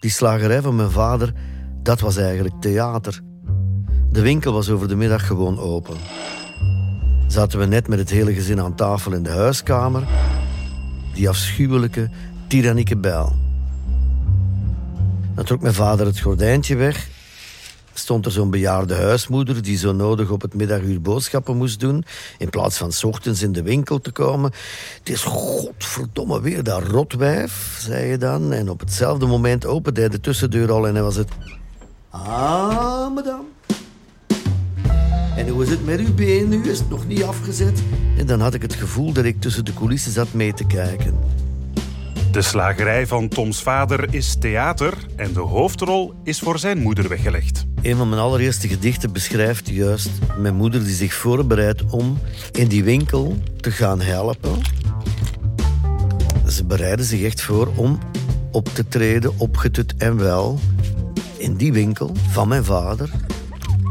Die slagerij van mijn vader, dat was eigenlijk theater. De winkel was over de middag gewoon open. Zaten we net met het hele gezin aan tafel in de huiskamer. Die afschuwelijke, tyrannieke bijl. Dan trok mijn vader het gordijntje weg. Stond er zo'n bejaarde huismoeder die zo nodig op het middaguur boodschappen moest doen. In plaats van s ochtends in de winkel te komen. Het is godverdomme weer dat rotwijf, zei je dan. En op hetzelfde moment opende hij de tussendeur al en dan was het... Ah, madame. En hoe is het met uw been nu? Is het nog niet afgezet? En dan had ik het gevoel dat ik tussen de coulissen zat mee te kijken. De slagerij van Toms vader is theater en de hoofdrol is voor zijn moeder weggelegd. Een van mijn allereerste gedichten beschrijft juist mijn moeder die zich voorbereidt om in die winkel te gaan helpen. Ze bereiden zich echt voor om op te treden, opgetut en wel, in die winkel van mijn vader.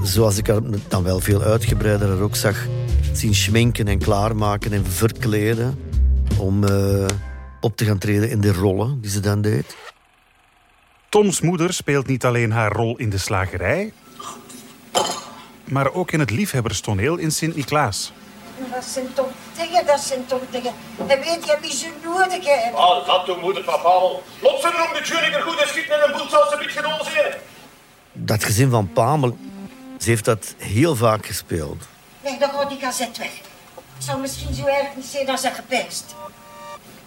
Zoals ik haar dan wel veel uitgebreider ook zag zien schminken en klaarmaken en verkleden. Om uh, op te gaan treden in de rollen die ze dan deed. Toms moeder speelt niet alleen haar rol in de slagerij, maar ook in het liefhebberstoneel in Sint-Niklaas. Dat zijn toch dingen, dat zijn toch dingen. En weet je wie ze nodig hebben? Ah, dat doet moeder, papa. Lot ze om de Junior goed en schiet met een boel zoals ze niet genozen Dat gezin van Pamel, ze heeft dat heel vaak gespeeld. Nee, dan gaat die gazet weg. Het zou misschien zo erg niet zijn als ze gepest.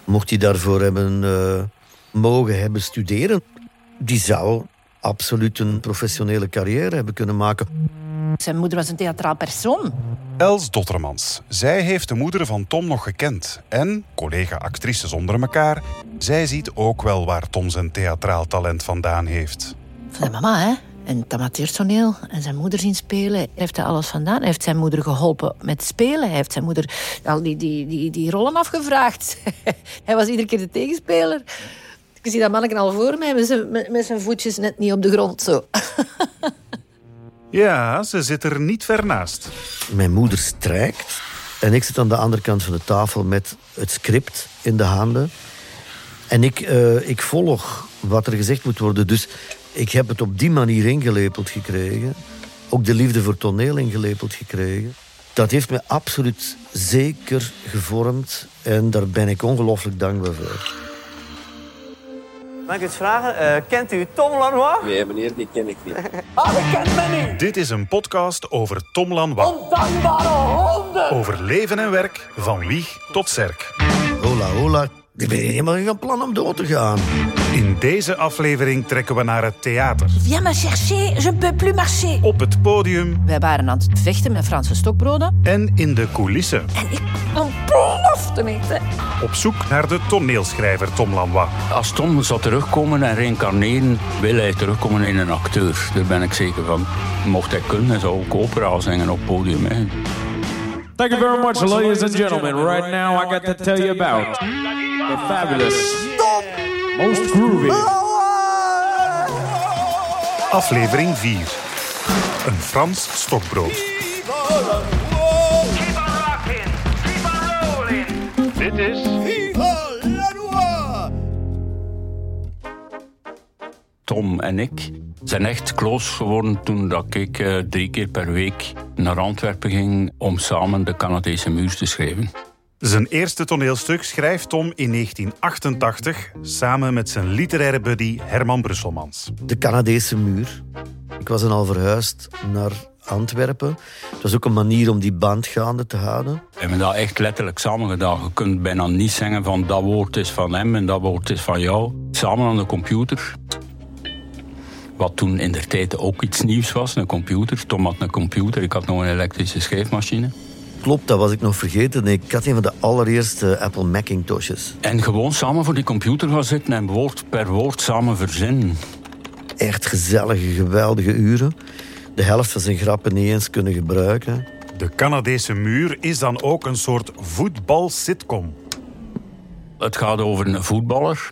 Mocht hij daarvoor hebben uh, mogen hebben studeren, die zou absoluut een professionele carrière hebben kunnen maken. Zijn moeder was een theatraal persoon. Els Dottermans. Zij heeft de moeder van Tom nog gekend. En, collega-actrices zonder elkaar, zij ziet ook wel waar Tom zijn theatraal talent vandaan heeft. Van zijn mama, hè? En het amateurtoneel en zijn moeder zien spelen. Hij heeft hij alles vandaan. Hij heeft zijn moeder geholpen met spelen. Hij heeft zijn moeder al die, die, die, die rollen afgevraagd. hij was iedere keer de tegenspeler. Ik zie dat manneken al voor mij met zijn, met, met zijn voetjes net niet op de grond. Zo. ja, ze zit er niet ver naast. Mijn moeder strijkt. En ik zit aan de andere kant van de tafel met het script in de handen. En ik, uh, ik volg wat er gezegd moet worden. Dus ik heb het op die manier ingelepeld gekregen. Ook de liefde voor toneel ingelepeld gekregen. Dat heeft me absoluut zeker gevormd. En daar ben ik ongelooflijk dankbaar voor. Mag ik eens vragen? Uh, kent u Tom Lanois? Nee, meneer, die ken ik niet. ah, dat kent me niet! Dit is een podcast over Tom Lanois. Ondankbare honden! Over leven en werk, van wieg tot zerk. Hola, hola. Ik ben helemaal geen plan om dood te gaan. In deze aflevering trekken we naar het theater. Viens me chercher, je peux plus marcher. Op het podium. Wij waren aan het vechten met Franse stokbroden. En in de coulissen. En ik ontplofte niet. Op zoek naar de toneelschrijver Tom Lanois. Als Tom zou terugkomen en reïncarneren, wil hij terugkomen in een acteur. Daar ben ik zeker van. Mocht hij kunnen, zou ook opera zingen op het podium. Hè. Thank you very much, ladies and gentlemen. Right now, I got to tell you about the fabulous, most groovy. Aflevering 4. Een Frans stokbrood. Dit is... Tom en ik zijn echt close geworden toen dat ik uh, drie keer per week naar Antwerpen ging om samen de Canadese muur te schrijven. Zijn eerste toneelstuk schrijft Tom in 1988 samen met zijn literaire buddy Herman Brusselmans. De Canadese muur. Ik was dan al verhuisd naar Antwerpen. Het was ook een manier om die band gaande te houden. We hebben dat echt letterlijk samen gedaan. Je kunt bijna niet zeggen van dat woord is van hem en dat woord is van jou. Samen aan de computer. Wat toen in der tijd ook iets nieuws was, een computer. Tom had een computer, ik had nog een elektrische schrijfmachine. Klopt, dat was ik nog vergeten. Ik had een van de allereerste Apple Macintoshes. En gewoon samen voor die computer gaan zitten en woord per woord samen verzinnen. Echt gezellige, geweldige uren. De helft van zijn grappen niet eens kunnen gebruiken. De Canadese muur is dan ook een soort voetbal-sitcom. Het gaat over een voetballer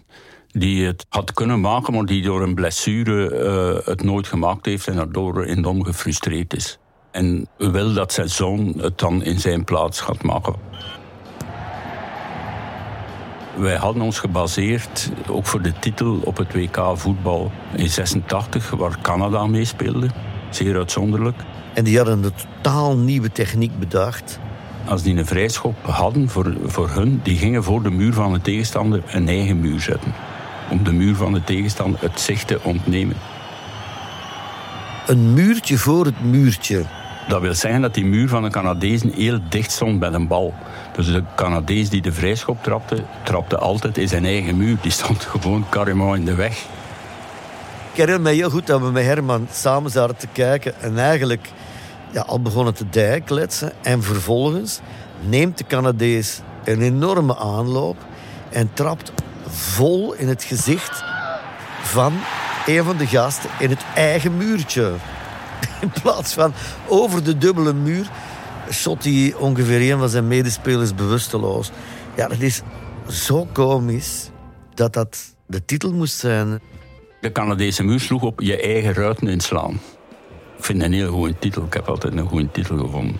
die het had kunnen maken, maar die door een blessure uh, het nooit gemaakt heeft en daardoor enorm gefrustreerd is. En wil dat zijn zoon het dan in zijn plaats gaat maken. Wij hadden ons gebaseerd, ook voor de titel, op het WK voetbal in 86, waar Canada meespeelde. Zeer uitzonderlijk. En die hadden een totaal nieuwe techniek bedacht. Als die een vrijschop hadden voor, voor hun, die gingen voor de muur van de tegenstander een eigen muur zetten. Om de muur van de tegenstander het zicht te ontnemen. Een muurtje voor het muurtje. Dat wil zeggen dat die muur van de Canadezen heel dicht stond bij een bal. Dus de Canadees die de vrijschop trapte, trapte altijd in zijn eigen muur. Die stond gewoon carrément in de weg. Ik herinner me heel goed dat we met Herman samen zaten te kijken en eigenlijk ja, al begonnen te dijkletsen. En vervolgens neemt de Canadees een enorme aanloop en trapt vol in het gezicht van een van de gasten in het eigen muurtje. In plaats van over de dubbele muur shot hij ongeveer een van zijn medespelers bewusteloos. Ja, dat is zo komisch dat dat de titel moest zijn. De Canadese muur sloeg op je eigen ruiten inslaan. Ik vind een heel goede titel. Ik heb altijd een goede titel gevonden.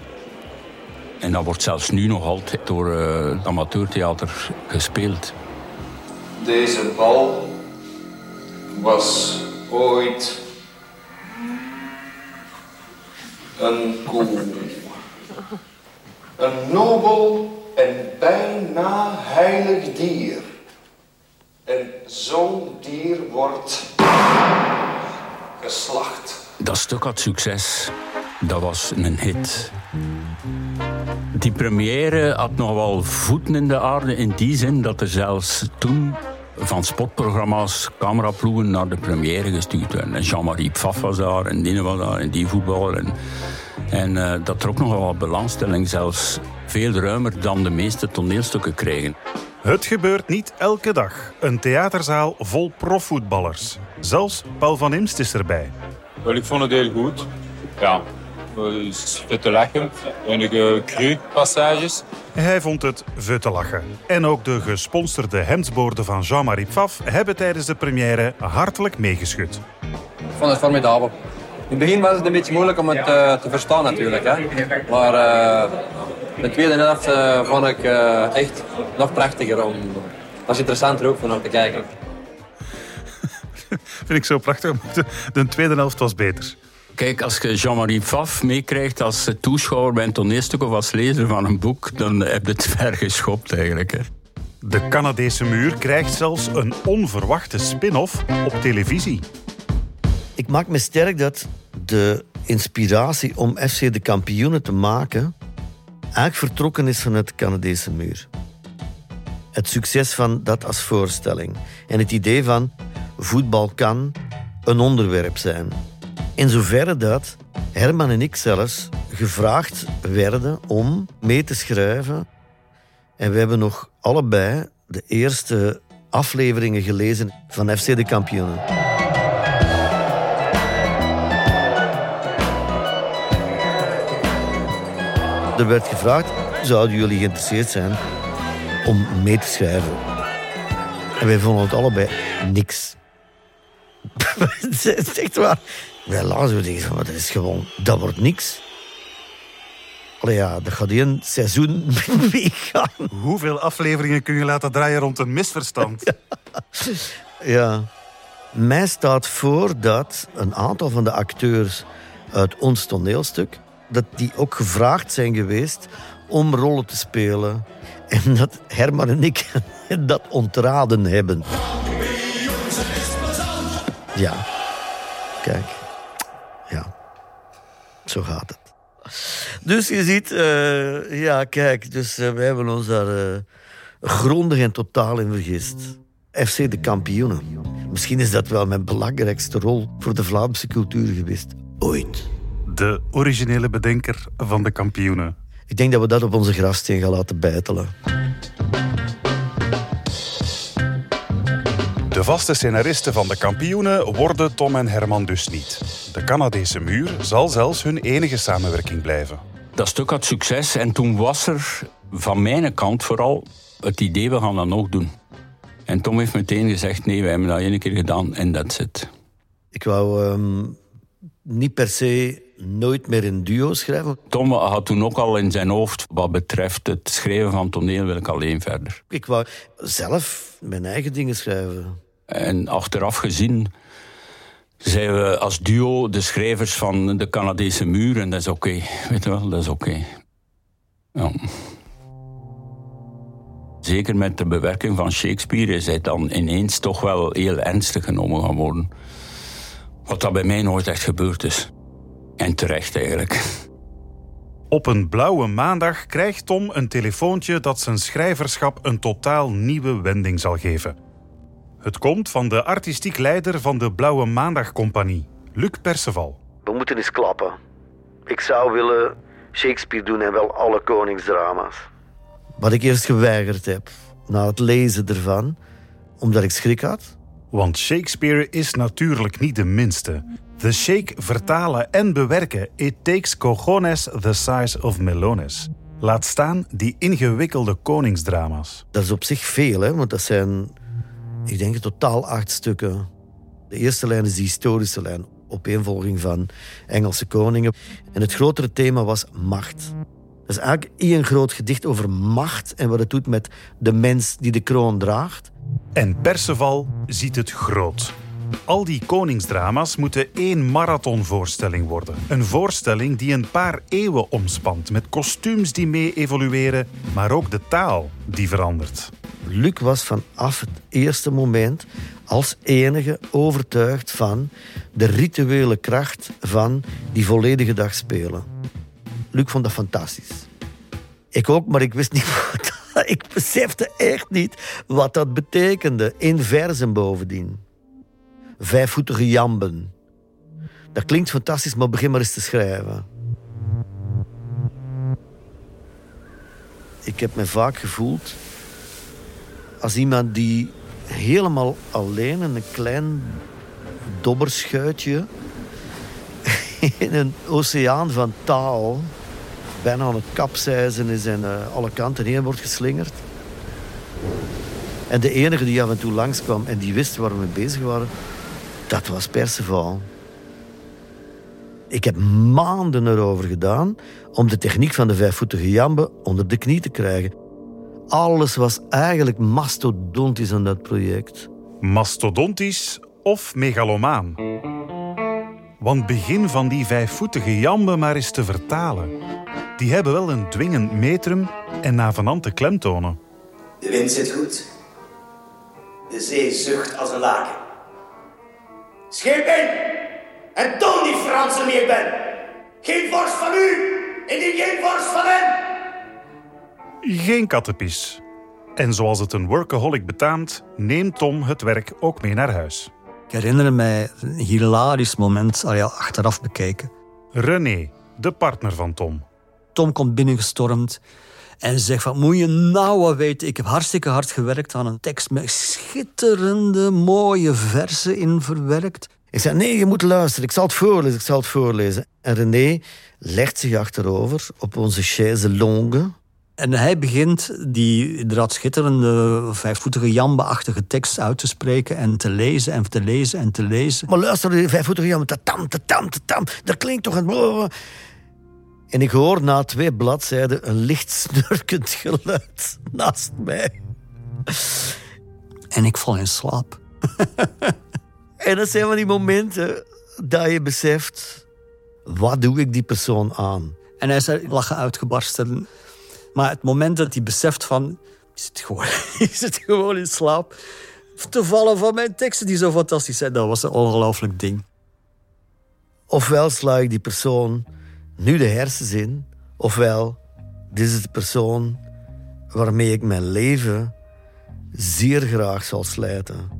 En dat wordt zelfs nu nog altijd door uh, het amateurtheater gespeeld. Deze bal was ooit een koe. Een nobel en bijna heilig dier. En zo'n dier wordt geslacht. Dat stuk had succes. Dat was een hit. Die première had nog wel voeten in de aarde in die zin dat er zelfs toen van sportprogramma's cameraploegen naar de première gestuurd werden. En Jean-Marie Pfaff was daar en Dine was daar en die voetballer. En, en uh, dat trok nogal wat belangstelling, zelfs veel ruimer dan de meeste toneelstukken kregen. Het gebeurt niet elke dag. Een theaterzaal vol profvoetballers. Zelfs Paul van Imst is erbij. Wel, ik vond het heel goed. Ja, te lachen. Enige cru passages. Hij vond het vet te lachen. En ook de gesponsorde hemdsboorden van Jean-Marie Pfaff hebben tijdens de première hartelijk meegeschud. Ik vond het formidabel. In het begin was het een beetje moeilijk om het uh, te verstaan natuurlijk. Hè? Maar uh, de tweede helft uh, vond ik echt nog prachtiger. Om, dat was interessanter ook om te kijken. Vind ik zo prachtig. De, de tweede helft was beter. Kijk, als je Jean-Marie Pfaff meekrijgt als toeschouwer bij een toneelstuk of als lezer van een boek, dan heb je het ver geschopt eigenlijk. Hè. De Canadese muur krijgt zelfs een onverwachte spin-off op televisie. Ik maak me sterk dat de inspiratie om FC de kampioenen te maken eigenlijk vertrokken is vanuit de Canadese muur. Het succes van dat als voorstelling en het idee van voetbal kan een onderwerp zijn. In zoverre dat Herman en ik zelfs gevraagd werden om mee te schrijven. En we hebben nog allebei de eerste afleveringen gelezen van FC de Kampioenen. Er werd gevraagd, zouden jullie geïnteresseerd zijn om mee te schrijven? En wij vonden het allebei niks. Het is echt waar. Wij lazen we van, dat is gewoon, dat wordt niks. Allee ja, dat gaat een seizoen meegaan. Hoeveel afleveringen kun je laten draaien rond een misverstand? ja. Mij staat voor dat een aantal van de acteurs uit ons toneelstuk... dat die ook gevraagd zijn geweest om rollen te spelen. En dat Herman en ik dat ontraden hebben. Ja, kijk. Zo gaat het. Dus je ziet, uh, ja, kijk, dus uh, we hebben ons daar uh, grondig en totaal in vergist. FC de kampioenen. Misschien is dat wel mijn belangrijkste rol voor de Vlaamse cultuur geweest. Ooit. De originele bedenker van de kampioenen. Ik denk dat we dat op onze grafsteen gaan laten bijtelen. De vaste scenaristen van de kampioenen worden Tom en Herman dus niet. De Canadese muur zal zelfs hun enige samenwerking blijven. Dat stuk had succes en toen was er van mijn kant vooral het idee, we gaan dat nog doen. En Tom heeft meteen gezegd, nee, wij hebben dat één keer gedaan en that's it. Ik wou um, niet per se nooit meer in duo schrijven. Tom had toen ook al in zijn hoofd, wat betreft het schrijven van toneel, wil ik alleen verder. Ik wou zelf mijn eigen dingen schrijven. En achteraf gezien zijn we als duo de schrijvers van de Canadese muur. En dat is oké. Weet je wel, dat is oké. Ja. Zeker met de bewerking van Shakespeare is hij dan ineens toch wel heel ernstig genomen gaan worden. Wat dat bij mij nooit echt gebeurd is. En terecht eigenlijk. Op een blauwe maandag krijgt Tom een telefoontje dat zijn schrijverschap een totaal nieuwe wending zal geven. Het komt van de artistiek leider van de Blauwe Maandag Compagnie, Luc Perceval. We moeten eens klappen. Ik zou willen Shakespeare doen en wel alle koningsdrama's. Wat ik eerst geweigerd heb, na het lezen ervan, omdat ik schrik had. Want Shakespeare is natuurlijk niet de minste. The Shake vertalen en bewerken, it takes cojones the size of melones. Laat staan die ingewikkelde koningsdrama's. Dat is op zich veel, hè, want dat zijn, ik denk in totaal acht stukken. De eerste lijn is de historische lijn, opeenvolging van Engelse koningen. En het grotere thema was macht. Dat is eigenlijk één groot gedicht over macht en wat het doet met de mens die de kroon draagt. En Perceval ziet het groot. Al die koningsdrama's moeten één marathonvoorstelling worden. Een voorstelling die een paar eeuwen omspant, met kostuums die mee evolueren, maar ook de taal die verandert. Luc was vanaf het eerste moment als enige overtuigd van de rituele kracht van die volledige dag spelen. Luc vond dat fantastisch. Ik ook, maar ik wist niet wat. Ik besefte echt niet wat dat betekende. In versen bovendien. Vijfvoetige jamben. Dat klinkt fantastisch, maar begin maar eens te schrijven. Ik heb me vaak gevoeld als iemand die helemaal alleen in een klein dobberschuitje in een oceaan van taal bijna aan het kapseizen is en uh, alle kanten heen wordt geslingerd. En de enige die af en toe langskwam en die wist waar we mee bezig waren, dat was Perceval. Ik heb maanden erover gedaan om de techniek van de vijfvoetige jambe onder de knie te krijgen. Alles was eigenlijk mastodontisch aan dat project. Mastodontisch of megalomaan? Want begin van die vijfvoetige jambe maar eens te vertalen. Die hebben wel een dwingend metrum en navenante klemtonen. De wind zit goed. De zee zucht als een laken. Scheep in! En toon die Fransen wie ik ben! Geen vorst van u, indien geen vorst van hen! Geen kattenpies. En zoals het een workaholic betaamt, neemt Tom het werk ook mee naar huis. Ik herinner mij een hilarisch moment, al ja, achteraf bekeken. René, de partner van Tom. Tom komt binnengestormd en zegt van, moet je nou wat weten, ik heb hartstikke hard gewerkt aan een tekst met schitterende, mooie versen in verwerkt. Ik zei, nee, je moet luisteren, ik zal het voorlezen, ik zal het voorlezen. En René legt zich achterover op onze chaise longue. En hij begint die inderdaad schitterende, vijfvoetige jambe-achtige tekst uit te spreken en te lezen en te lezen en te lezen. Maar luister, die vijfvoetige jambe, tatam, tatam, tatam, dat klinkt toch een... En ik hoor na twee bladzijden een licht snurkend geluid naast mij. En ik val in slaap. en dat zijn van die momenten dat je beseft... Wat doe ik die persoon aan? En hij is lachen uitgebarsten. Maar het moment dat hij beseft van... Is het gewoon, is het gewoon in slaap? Te vallen van mijn teksten die zo fantastisch zijn. Dat was een ongelooflijk ding. Ofwel sla ik die persoon nu de hersens in, ofwel, dit is de persoon waarmee ik mijn leven zeer graag zal slijten.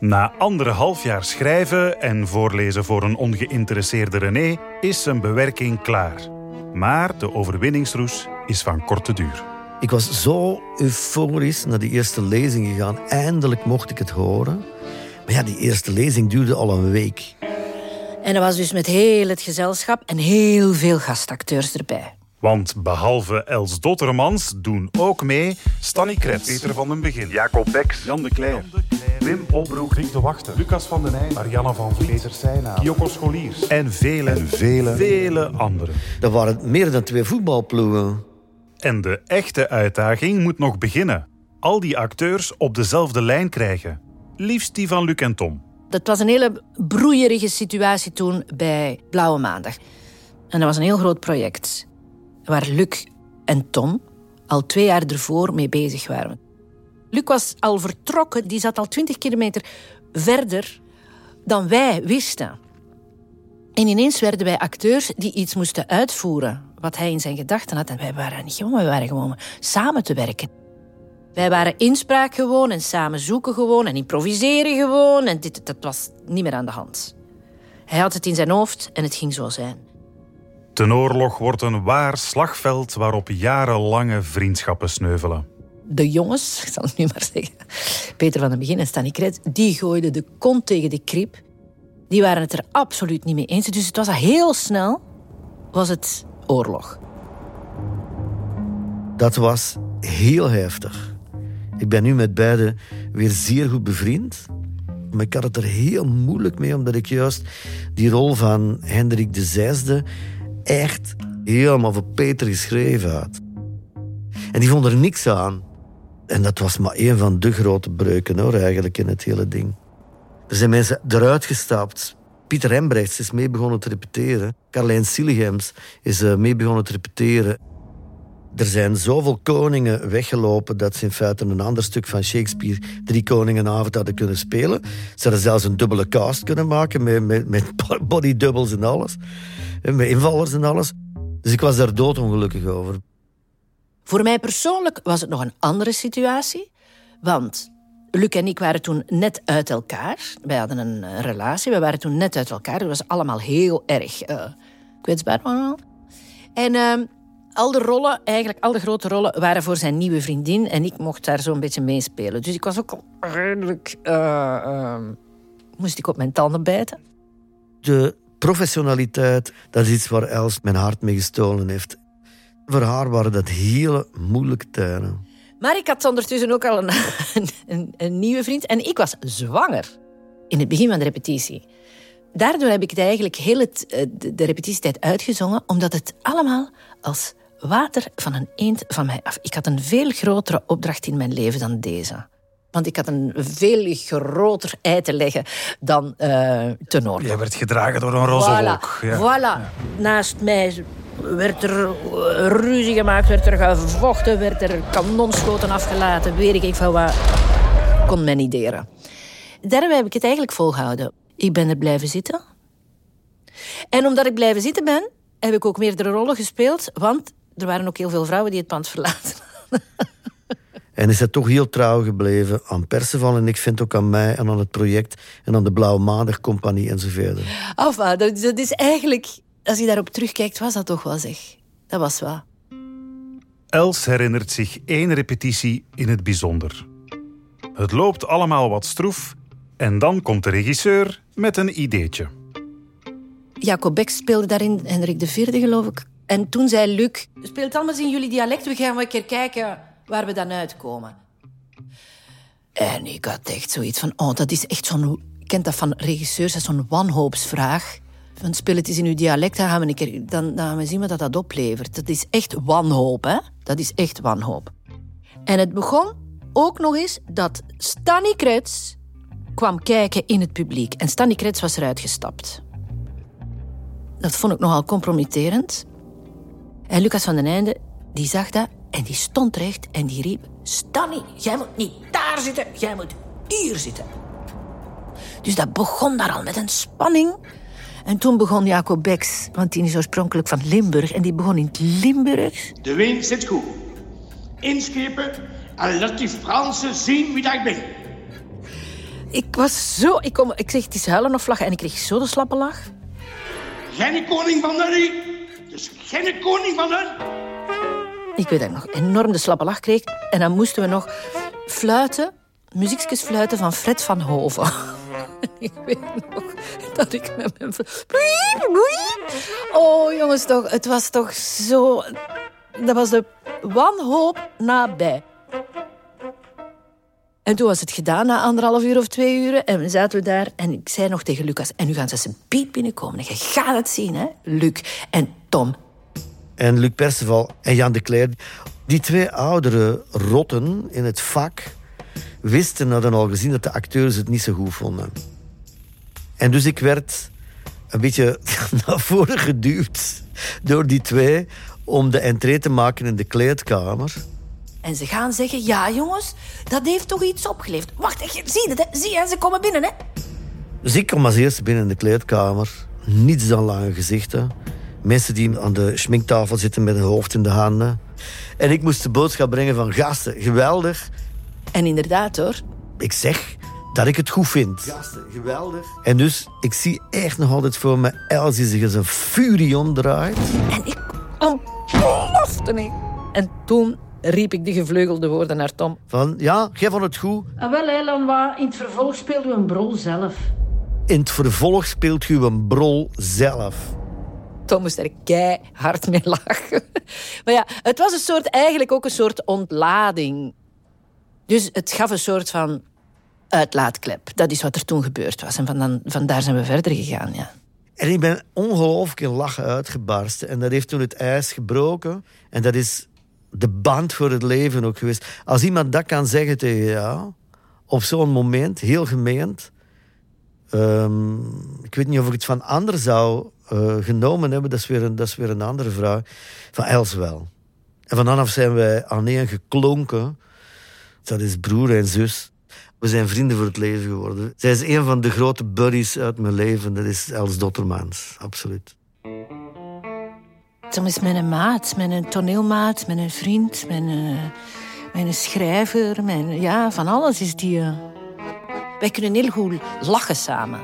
Na anderhalf jaar schrijven en voorlezen voor een ongeïnteresseerde René is zijn bewerking klaar. Maar de overwinningsroes is van korte duur. Ik was zo euforisch naar die eerste lezing gegaan. Eindelijk mocht ik het horen. Maar ja, die eerste lezing duurde al een week. En dat was dus met heel het gezelschap en heel veel gastacteurs erbij. Want behalve Els Dottermans doen ook mee Stanny Kretz, Peter van den Begin, Jacob Beks, Jan de Cler, Wim Opbroek, Rick de Wachter, Lucas van den Eyck, Marianne van Vliet, Peter Seina, Kyoko Scholiers en vele, en vele, vele anderen. Dat waren meer dan twee voetbalploegen. En de echte uitdaging moet nog beginnen. Al die acteurs op dezelfde lijn krijgen. Liefst die van Luc en Tom. Dat was een hele broeierige situatie toen bij Blauwe Maandag. En dat was een heel groot project. Waar Luc en Tom al twee jaar ervoor mee bezig waren. Luc was al vertrokken, die zat al twintig kilometer verder dan wij wisten. En ineens werden wij acteurs die iets moesten uitvoeren wat hij in zijn gedachten had. En wij waren niet gewoon, wij waren gewoon samen te werken. Wij waren inspraak gewoon en samen zoeken gewoon en improviseren gewoon. En dit, dat was niet meer aan de hand. Hij had het in zijn hoofd en het ging zo zijn. Ten oorlog wordt een waar slagveld waarop jarenlange vriendschappen sneuvelen. De jongens, ik zal het nu maar zeggen, Peter van den Begin en Stanny Kret, die gooiden de kont tegen de krip. Die waren het er absoluut niet mee eens. Dus het was al heel snel, was het oorlog. Dat was heel heftig. Ik ben nu met beiden weer zeer goed bevriend. Maar ik had het er heel moeilijk mee, omdat ik juist die rol van Hendrik de Zesde echt helemaal voor Peter geschreven had. En die vond er niks aan. En dat was maar één van de grote breuken hoor, eigenlijk in het hele ding. Er zijn mensen eruit gestapt. Pieter Embrechts is mee begonnen te repeteren. Carlijn Sillegems is eh, mee begonnen te repeteren. Er zijn zoveel koningen weggelopen dat ze in feite een ander stuk van Shakespeare drie koningenavond hadden kunnen spelen. Ze hadden zelfs een dubbele cast kunnen maken met, met, met bodydubbels en alles. Met invallers en alles. Dus ik was daar doodongelukkig over. Voor mij persoonlijk was het nog een andere situatie. Want Luc en ik waren toen net uit elkaar. Wij hadden een eh, relatie, we waren toen net uit elkaar. Het was allemaal heel erg uh, kwetsbaar allemaal. En uh, al de rollen, eigenlijk al de grote rollen, waren voor zijn nieuwe vriendin. En ik mocht daar zo'n beetje meespelen. Dus ik was ook al redelijk... Uh, moest ik op mijn tanden bijten. De professionaliteit, dat is iets waar Els mijn hart mee gestolen heeft. Voor haar waren dat hele moeilijke tijden. Maar ik had ondertussen ook al een, een, een, nieuwe vriend. En ik was zwanger in het begin van de repetitie. Daardoor heb ik het eigenlijk heel eh, de repetitietijd uitgezongen, omdat het allemaal als water van een eend van mij af. Ik had een veel grotere opdracht in mijn leven dan deze. Want ik had een veel groter ei te leggen dan uh, ten noorden. Jij werd gedragen door een roze voilà, wolk. Ja. Voilà. Naast mij werd er ruzie gemaakt, werd er gevochten, werd er kanonschoten afgelaten. Weet ik van wat. Kon men niet deren. Daarom heb ik het eigenlijk volgehouden. Ik ben er blijven zitten. En omdat ik blijven zitten ben, heb ik ook meerdere rollen gespeeld. Want er waren ook heel veel vrouwen die het pand verlaten. En is hij toch heel trouw gebleven aan Perceval. En ik vind ook aan mij en aan het project. En aan de Blauwe Maandag Compagnie enzovoort. Enfin, dat, dat is eigenlijk... Als je daarop terugkijkt, was dat toch wel zeg. Dat was waar. Els herinnert zich één repetitie in het bijzonder. Het loopt allemaal wat stroef. En dan komt de regisseur met een ideetje. Jacob Beck speelde daarin, Hendrik IV geloof ik. En toen zei Luc... Speelt allemaal in jullie dialect, we gaan wel een keer kijken waar we dan uitkomen. En ik had echt zoiets van, oh, dat is echt zo'n... Kent dat van regisseurs, dat is zo'n wanhoopsvraag. Van speel het eens in uw dialect, dan gaan, we een keer, dan, dan we zien wat dat oplevert. Dat is echt wanhoop, hè. Dat is echt wanhoop. En het begon ook nog eens dat Stanny Krets kwam kijken in het publiek. En Stanny Krets was eruit gestapt. Dat vond ik nogal compromitterend. En Lucas van den Einde, die zag dat en die stond recht en die riep... Stanny, jij moet niet daar zitten, jij moet hier zitten. Dus dat begon daar al met een spanning. En toen begon Jacob Beks, want die is oorspronkelijk van Limburg... en die begon in het Limburgs. De wind zit goed. Inschepen en laat die Fransen zien wie dat ik ben. Ik was zo... Ik, kom, ik zeg, het is huilen of lachen en ik kreeg zo de slappe lach. Geen koning van hun, dus geen koning van hun. Ik weet dat ik nog enorm de slappe lach kreeg. En dan moesten we nog fluiten, muziekjes fluiten van Fred van Hoven. ik weet nog dat ik met mijn... Oh, jongens, toch. Het was toch zo... Dat was de wanhoop nabij. En toen was het gedaan na anderhalf uur of twee uur. En we zaten daar en ik zei nog tegen Lucas... en nu gaan ze zijn beat binnenkomen. En je gaat het zien, hè, Luc. En Tom. En Luc Perceval en Jan de Cler. Die twee oudere rotten in het vak wisten, hadden al gezien dat de acteurs het niet zo goed vonden. En dus ik werd een beetje naar voren geduwd door die twee om de entree te maken in de kleedkamer. En ze gaan zeggen, ja jongens, dat heeft toch iets opgeleverd. Wacht, zie het, hè? zie je, ze komen binnen, hè? Dus ik kom als eerste binnen in de kleedkamer. Niets dan lange gezichten. Mensen die aan de schminktafel zitten met hun hoofd in de handen. En ik moest de boodschap brengen van gasten, geweldig. En inderdaad hoor. Ik zeg dat ik het goed vind. Gasten, geweldig. En dus, ik zie echt nog altijd voor me Els die zich als een furie omdraait. En ik ontplofte niet. En toen riep ik die gevleugelde woorden naar Tom. Van, ja, jij vond het goed. En wel, Eilan, in het vervolg speelde u een brol zelf. In het vervolg speelt u een brol zelf. Tom moest er keihard mee lachen. Maar ja, het was een soort, eigenlijk ook een soort ontlading. Dus het gaf een soort van uitlaatklep. Dat is wat er toen gebeurd was. En van, dan, daar zijn we verder gegaan, ja. En ik ben ongelooflijk in lachen uitgebarsten. En dat heeft toen het ijs gebroken. En dat is de band voor het leven ook geweest. Als iemand dat kan zeggen tegen jou, op zo'n moment, heel gemeend. Um, ik weet niet of ik het van anderen zou uh, genomen hebben, dat is, weer een, dat is weer een andere vraag. Van Els wel. En vanaf zijn wij aaneen geklonken. Dat is broer en zus. We zijn vrienden voor het leven geworden. Zij is een van de grote buddies uit mijn leven. Dat is Els Dottermans, absoluut. Tom is mijn maat, mijn toneelmaat, mijn vriend, mijn, uh, mijn schrijver. Mijn, ja, van alles is die... Uh... Wij kunnen heel goed lachen samen.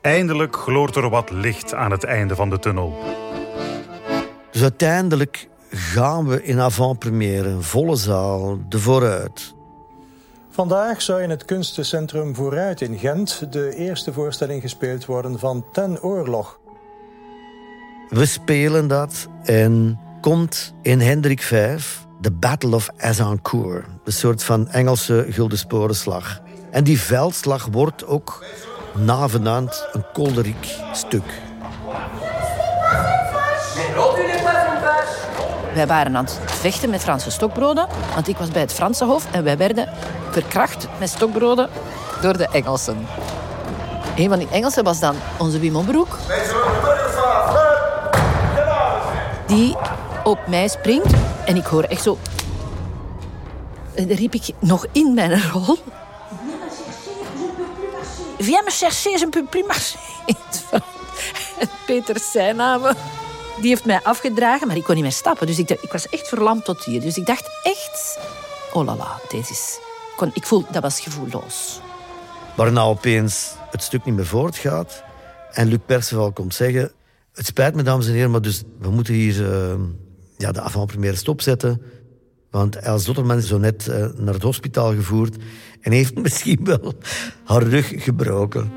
Eindelijk gloort er wat licht aan het einde van de tunnel. Dus uiteindelijk gaan we in avant-première, een volle zaal, de vooruit. Vandaag zou in het kunstencentrum Vooruit in Gent de eerste voorstelling gespeeld worden van Ten Oorlog. We spelen dat en komt in Hendrik V de Battle of Azincourt, een soort van Engelse guldensporenslag. En die veldslag wordt ook navenant een kolderiek stuk. Wij waren aan het vechten met Franse stokbroden, want ik was bij het Franse Hof en wij werden verkracht met stokbroden door de Engelsen. Een van die Engelsen was dan onze Wim Broek. Die op mij springt en ik hoor echt zo... En dan riep ik nog in mijn rol. Viens me chercher, je ne peux plus marcher. Peter Seiname, die heeft mij afgedragen, maar ik kon niet meer stappen. Dus ik, ik was echt verlamd tot hier. Dus ik dacht echt, oh la la, is... Kon, ik voel, dat was gevoelloos. Waarna opeens het stuk niet meer voortgaat. En Luc Perceval komt zeggen... Het spijt me, dames en heren, maar dus, we moeten hier uh, ja, de avant-première stopzetten. Want Els Dotterman is zo net uh, naar het hospitaal gevoerd en heeft misschien wel haar rug gebroken.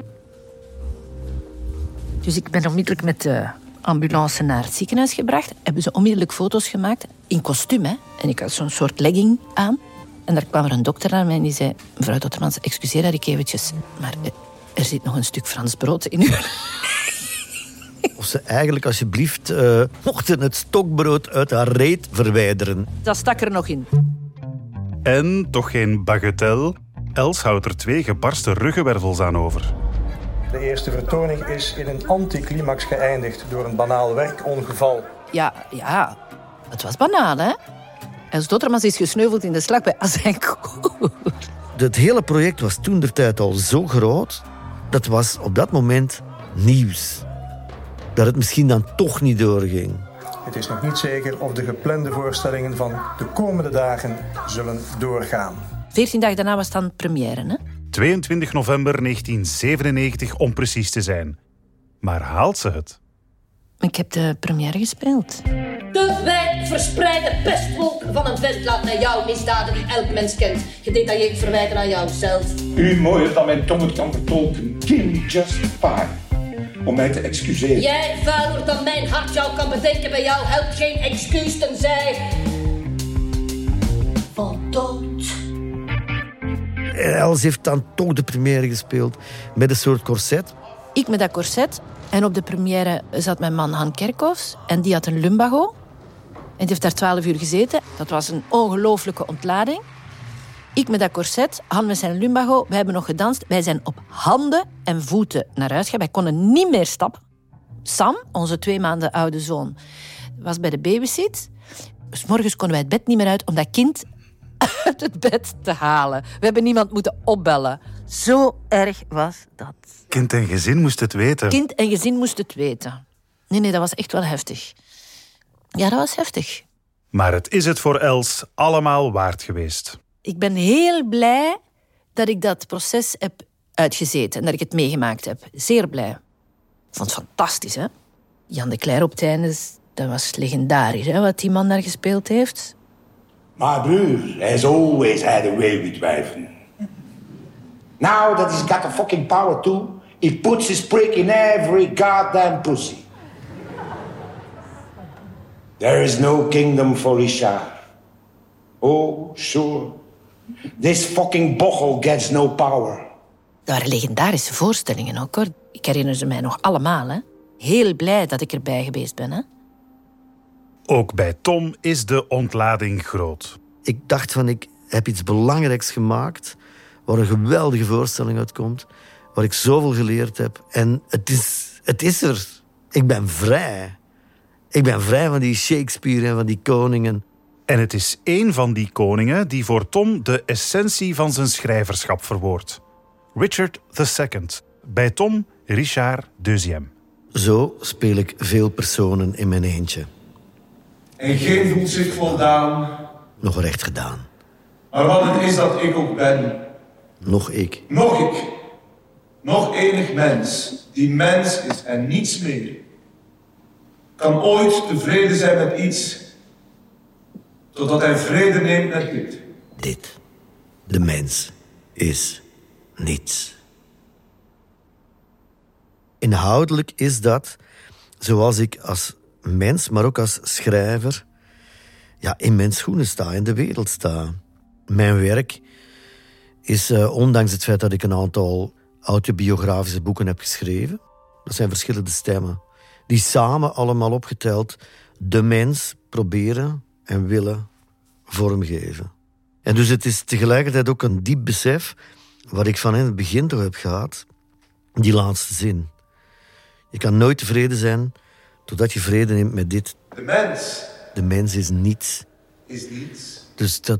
Dus ik ben onmiddellijk met de ambulance naar het ziekenhuis gebracht. Hebben ze onmiddellijk foto's gemaakt in kostuum. Hè? En ik had zo'n soort legging aan. En daar kwam er een dokter naar mij en die zei... Mevrouw Dottermans, excuseer dat ik eventjes... Maar er zit nog een stuk Frans brood in u. Of ze eigenlijk alsjeblieft uh, mochten het stokbrood uit haar reet verwijderen. Dat stak er nog in. En toch geen bagatel. Els houdt er twee gebarste ruggenwervels aan over. De eerste vertoning is in een anticlimax geëindigd door een banaal werkongeval. Ja, ja. Het was banaal, hè? Els Dottermans is gesneuveld in de slag bij Azincourt. Het hele project was toen de tijd al zo groot... dat was op dat moment nieuws. Dat het misschien dan toch niet doorging. Het is nog niet zeker of de geplande voorstellingen van de komende dagen zullen doorgaan. 14 dagen daarna was het dan première, hè? 22 november 1997 om precies te zijn. Maar haalt ze het? Ik heb de première gespeeld. De wijdverspreide pestwolk van een vent laat naar jouw misdaden die elk mens kent. Gedetailleerd verwijten aan jouzelf. U mooier dan mijn tong het kan vertolken. Kim just fine. Om mij te excuseren. Jij vuiler dan mijn hart jou kan bedenken. Bij jou helpt geen excuus tenzij... Van dood. Els heeft dan toch de première gespeeld met een soort corset. Ik met dat corset. En op de première zat mijn man Han Kerkhoffs. En die had een lumbago. En die heeft daar twaalf uur gezeten. Dat was een ongelooflijke ontlading. Ik met dat corset, Han met zijn lumbago. We hebben nog gedanst. Wij zijn op handen en voeten naar huis gegaan. Wij konden niet meer stappen. Sam, onze twee maanden oude zoon, was bij de babysit. Dus morgens konden wij het bed niet meer uit om dat kind uit het bed te halen. We hebben niemand moeten opbellen. Zo erg was dat. Kind en gezin moest het weten. Kind en gezin moesten het weten. Nee, nee, dat was echt wel heftig. Ja, dat was heftig. Maar het is het voor Els allemaal waard geweest. Ik ben heel blij dat ik dat proces heb uitgezeten en dat ik het meegemaakt heb. Zeer blij. Ik vond het fantastisch, hè? Jan de Cler op het dat was legendarisch, hè, wat die man daar gespeeld heeft. My broer has always had a way with wijven. Now that he's got the fucking power too, he puts his prick in every goddamn pussy. There is no kingdom for Richard. Oh, sure. This fucking bochel gets no power. Dat waren legendarische voorstellingen ook, hoor. Ik herinner ze mij nog allemaal, hè. Heel blij dat ik erbij geweest ben, hè. Ook bij Tom is de ontlading groot. Ik dacht van, ik heb iets belangrijks gemaakt... waar een geweldige voorstelling uitkomt... waar ik zoveel geleerd heb. En het is, het is er. Ik ben vrij. Ik ben vrij van die Shakespeare en van die koningen. En het is één van die koningen die voor Tom de essentie van zijn schrijverschap verwoordt. Richard II. Bij Tom Richard II. Zo speel ik veel personen in mijn eentje. En geen voelt zich voldaan. Nog recht gedaan. Maar wat het is dat ik ook ben. Nog ik. Nog ik. Nog enig mens. Die mens is en niets meer. Kan ooit tevreden zijn met iets. Totdat hij vrede neemt met dit. Dit. De mens is niets. Inhoudelijk is dat zoals ik als mens, maar ook als schrijver, ja, in mijn schoenen sta, in de wereld sta. Mijn werk is, uh, ondanks het feit dat ik een aantal autobiografische boeken heb geschreven, dat zijn verschillende stemmen, die samen allemaal opgeteld de mens proberen en willen vormgeven. En dus het is tegelijkertijd ook een diep besef, wat ik van in het begin toch heb gehad, die laatste zin. Je kan nooit tevreden zijn totdat je vrede neemt met dit. De mens. De mens is niets. Is niets. Dus dat,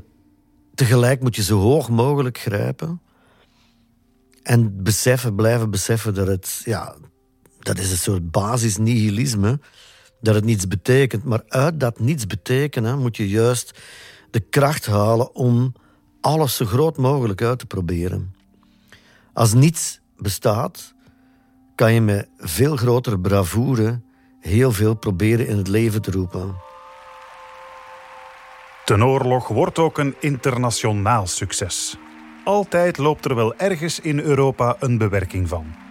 tegelijk moet je zo hoog mogelijk grijpen. En beseffen, blijven beseffen dat het, ja, dat is een soort basis nihilisme. Dat het niets betekent. Maar uit dat niets betekenen moet je juist de kracht halen om alles zo groot mogelijk uit te proberen. Als niets bestaat, kan je met veel grotere bravoure heel veel proberen in het leven te roepen. Ten oorlog wordt ook een internationaal succes. Altijd loopt er wel ergens in Europa een bewerking van.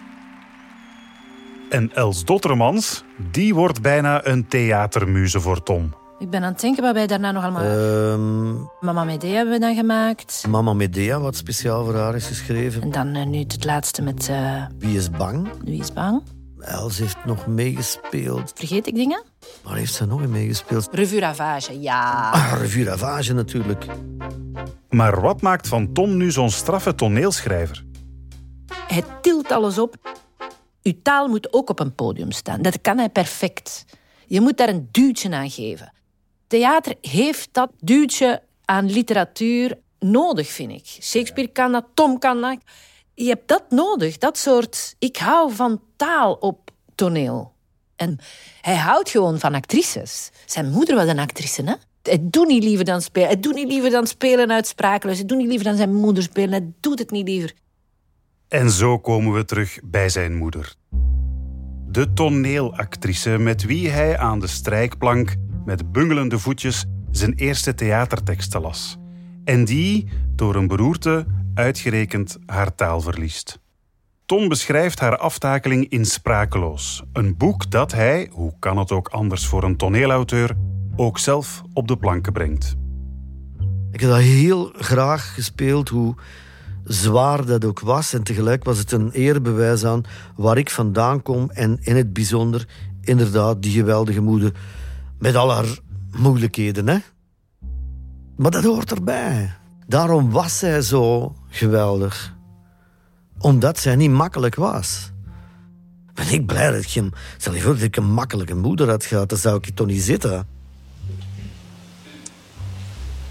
En Els Dottermans, die wordt bijna een theatermuze voor Tom. Ik ben aan het denken wat wij daarna nog allemaal... Ehm, Mama Medea hebben we dan gemaakt. Mama Medea, wat speciaal voor haar is geschreven. En dan uh, nu het laatste met... Uh, Wie is bang? Wie is bang? Els heeft nog meegespeeld. Vergeet ik dingen? Waar heeft ze nog in meegespeeld? Revue Ravage, ja. Ah, Revue Ravage natuurlijk. Maar wat maakt van Tom nu zo'n straffe toneelschrijver? Hij tilt alles op. Uw taal moet ook op een podium staan. Dat kan hij perfect. Je moet daar een duwtje aan geven. Theater heeft dat duwtje aan literatuur nodig, vind ik. Shakespeare kan dat, Tom kan dat. Je hebt dat nodig, dat soort... Ik hou van taal op toneel. En hij houdt gewoon van actrices. Zijn moeder was een actrice, hè? Hij doet niet liever dan spelen. Hij doet niet liever dan spelen uit sprakeloos. Hij doet niet liever dan zijn moeder spelen. Hij doet het niet liever. En zo komen we terug bij zijn moeder. De toneelactrice met wie hij aan de strijkplank met bungelende voetjes zijn eerste theaterteksten las. En die, door een beroerte, uitgerekend haar taal verliest. Tom beschrijft haar aftakeling in Sprakeloos. Een boek dat hij, hoe kan het ook anders voor een toneelauteur, ook zelf op de planken brengt. Ik heb dat heel graag gespeeld, hoe zwaar dat ook was. En tegelijk was het een eerbewijs aan waar ik vandaan kom. En in het bijzonder, inderdaad, die geweldige moeder. Met al haar moeilijkheden, hè. Maar dat hoort erbij. Daarom was zij zo geweldig. Omdat zij niet makkelijk was. Ben ik blij dat ik hem... Stel je voor dat ik een makkelijke moeder had gehad, dan zou ik toch niet zitten.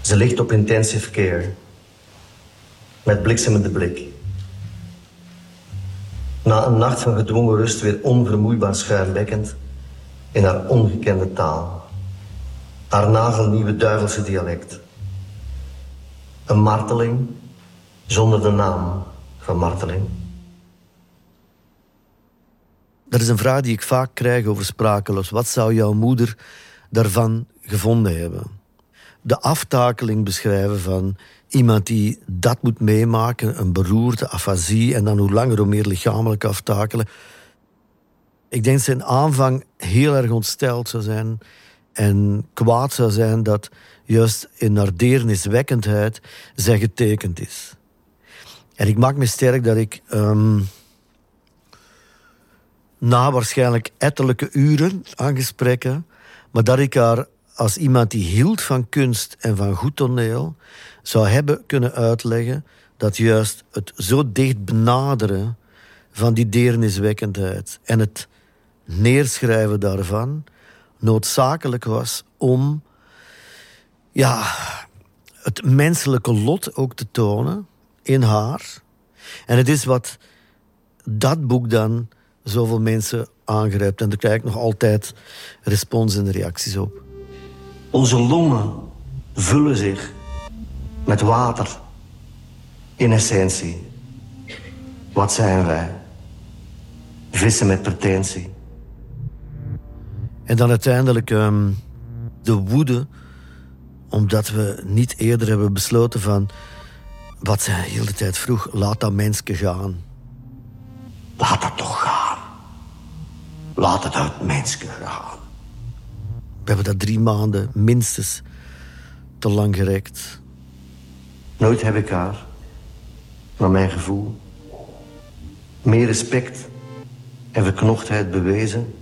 Ze ligt op intensive care. Met bliksemende blik. Na een nacht van gedwongen rust weer onvermoeibaar schuimbekkend in haar ongekende taal. Haar nagelnieuwe duivelse dialect. Een marteling zonder de naam van marteling. Dat is een vraag die ik vaak krijg over sprakeloos. Wat zou jouw moeder daarvan gevonden hebben? De aftakeling beschrijven van iemand die dat moet meemaken, een beroerte, afasie en dan hoe langer hoe meer lichamelijk aftakelen. Ik denk dat ze in aanvang heel erg ontsteld zou zijn en kwaad zou zijn dat juist in haar deerniswekkendheid zij getekend is. En ik maak me sterk dat ik ehm, na waarschijnlijk ettelijke uren aan gesprekken, maar dat ik haar als iemand die hield van kunst en van goed toneel, zou hebben kunnen uitleggen dat juist het zo dicht benaderen van die deerniswekkendheid en het neerschrijven daarvan noodzakelijk was om ja, het menselijke lot ook te tonen in haar. En het is wat dat boek dan zoveel mensen aangrijpt. En daar krijg ik nog altijd respons en reacties op. Onze longen vullen zich met water. In essentie. Wat zijn wij? Vissen met pretentie. En dan uiteindelijk ehm, de woede, omdat we niet eerder hebben besloten van wat zij de hele tijd vroeg, laat dat mensje gaan. Laat dat toch gaan. Laat het uit mensje gaan. We hebben dat drie maanden minstens te lang gerekt. Nooit heb ik haar, naar mijn gevoel, meer respect en verknochtheid bewezen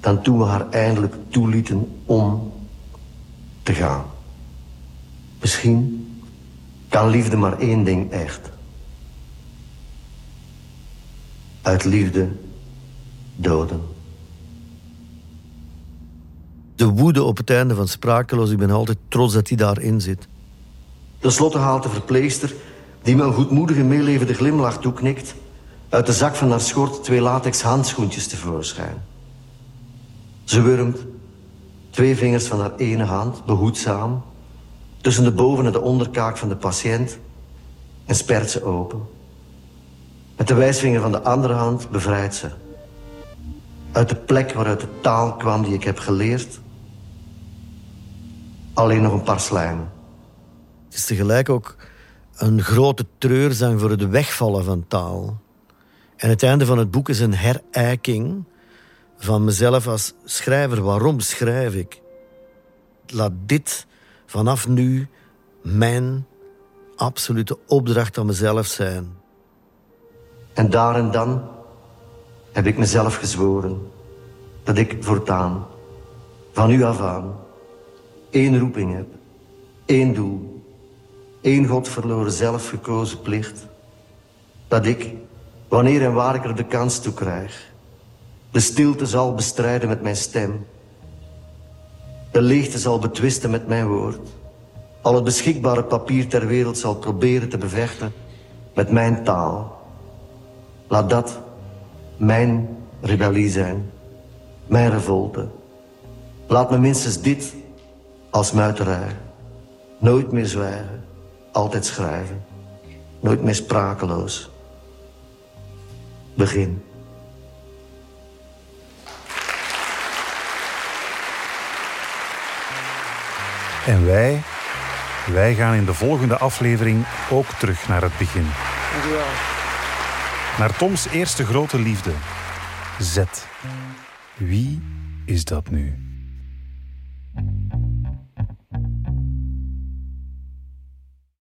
dan toen we haar eindelijk toelieten om te gaan. Misschien kan liefde maar één ding echt. Uit liefde doden. De woede op het einde van Sprakeloos, ik ben altijd trots dat hij daarin zit. Ten slotte haalt de verpleegster, die me een goedmoedige meelevende glimlach toeknikt... uit de zak van haar schort twee latex handschoentjes tevoorschijn. Ze wurmt twee vingers van haar ene hand, behoedzaam... tussen de boven- en de onderkaak van de patiënt... en spert ze open. Met de wijsvinger van de andere hand bevrijdt ze. Uit de plek waaruit de taal kwam die ik heb geleerd... alleen nog een paar slijmen. Het is tegelijk ook een grote treurzang voor het wegvallen van taal. En het einde van het boek is een herijking van mezelf als schrijver. Waarom schrijf ik? Laat dit vanaf nu mijn absolute opdracht aan mezelf zijn. En daar en dan heb ik mezelf gezworen dat ik voortaan, van u af aan, één roeping heb, één doel, één God verloren zelf gekozen plicht. Dat ik, wanneer en waar ik er de kans toe krijg, de stilte zal bestrijden met mijn stem. De leegte zal betwisten met mijn woord. Al het beschikbare papier ter wereld zal proberen te bevechten met mijn taal. Laat dat mijn rebellie zijn, mijn revolte. Laat me minstens dit als muiterij. Nooit meer zwijgen, altijd schrijven. Nooit meer sprakeloos. Begin. En wij, wij gaan in de volgende aflevering ook terug naar het begin. Dankjewel. Naar Toms eerste grote liefde. Z. Wie is dat nu?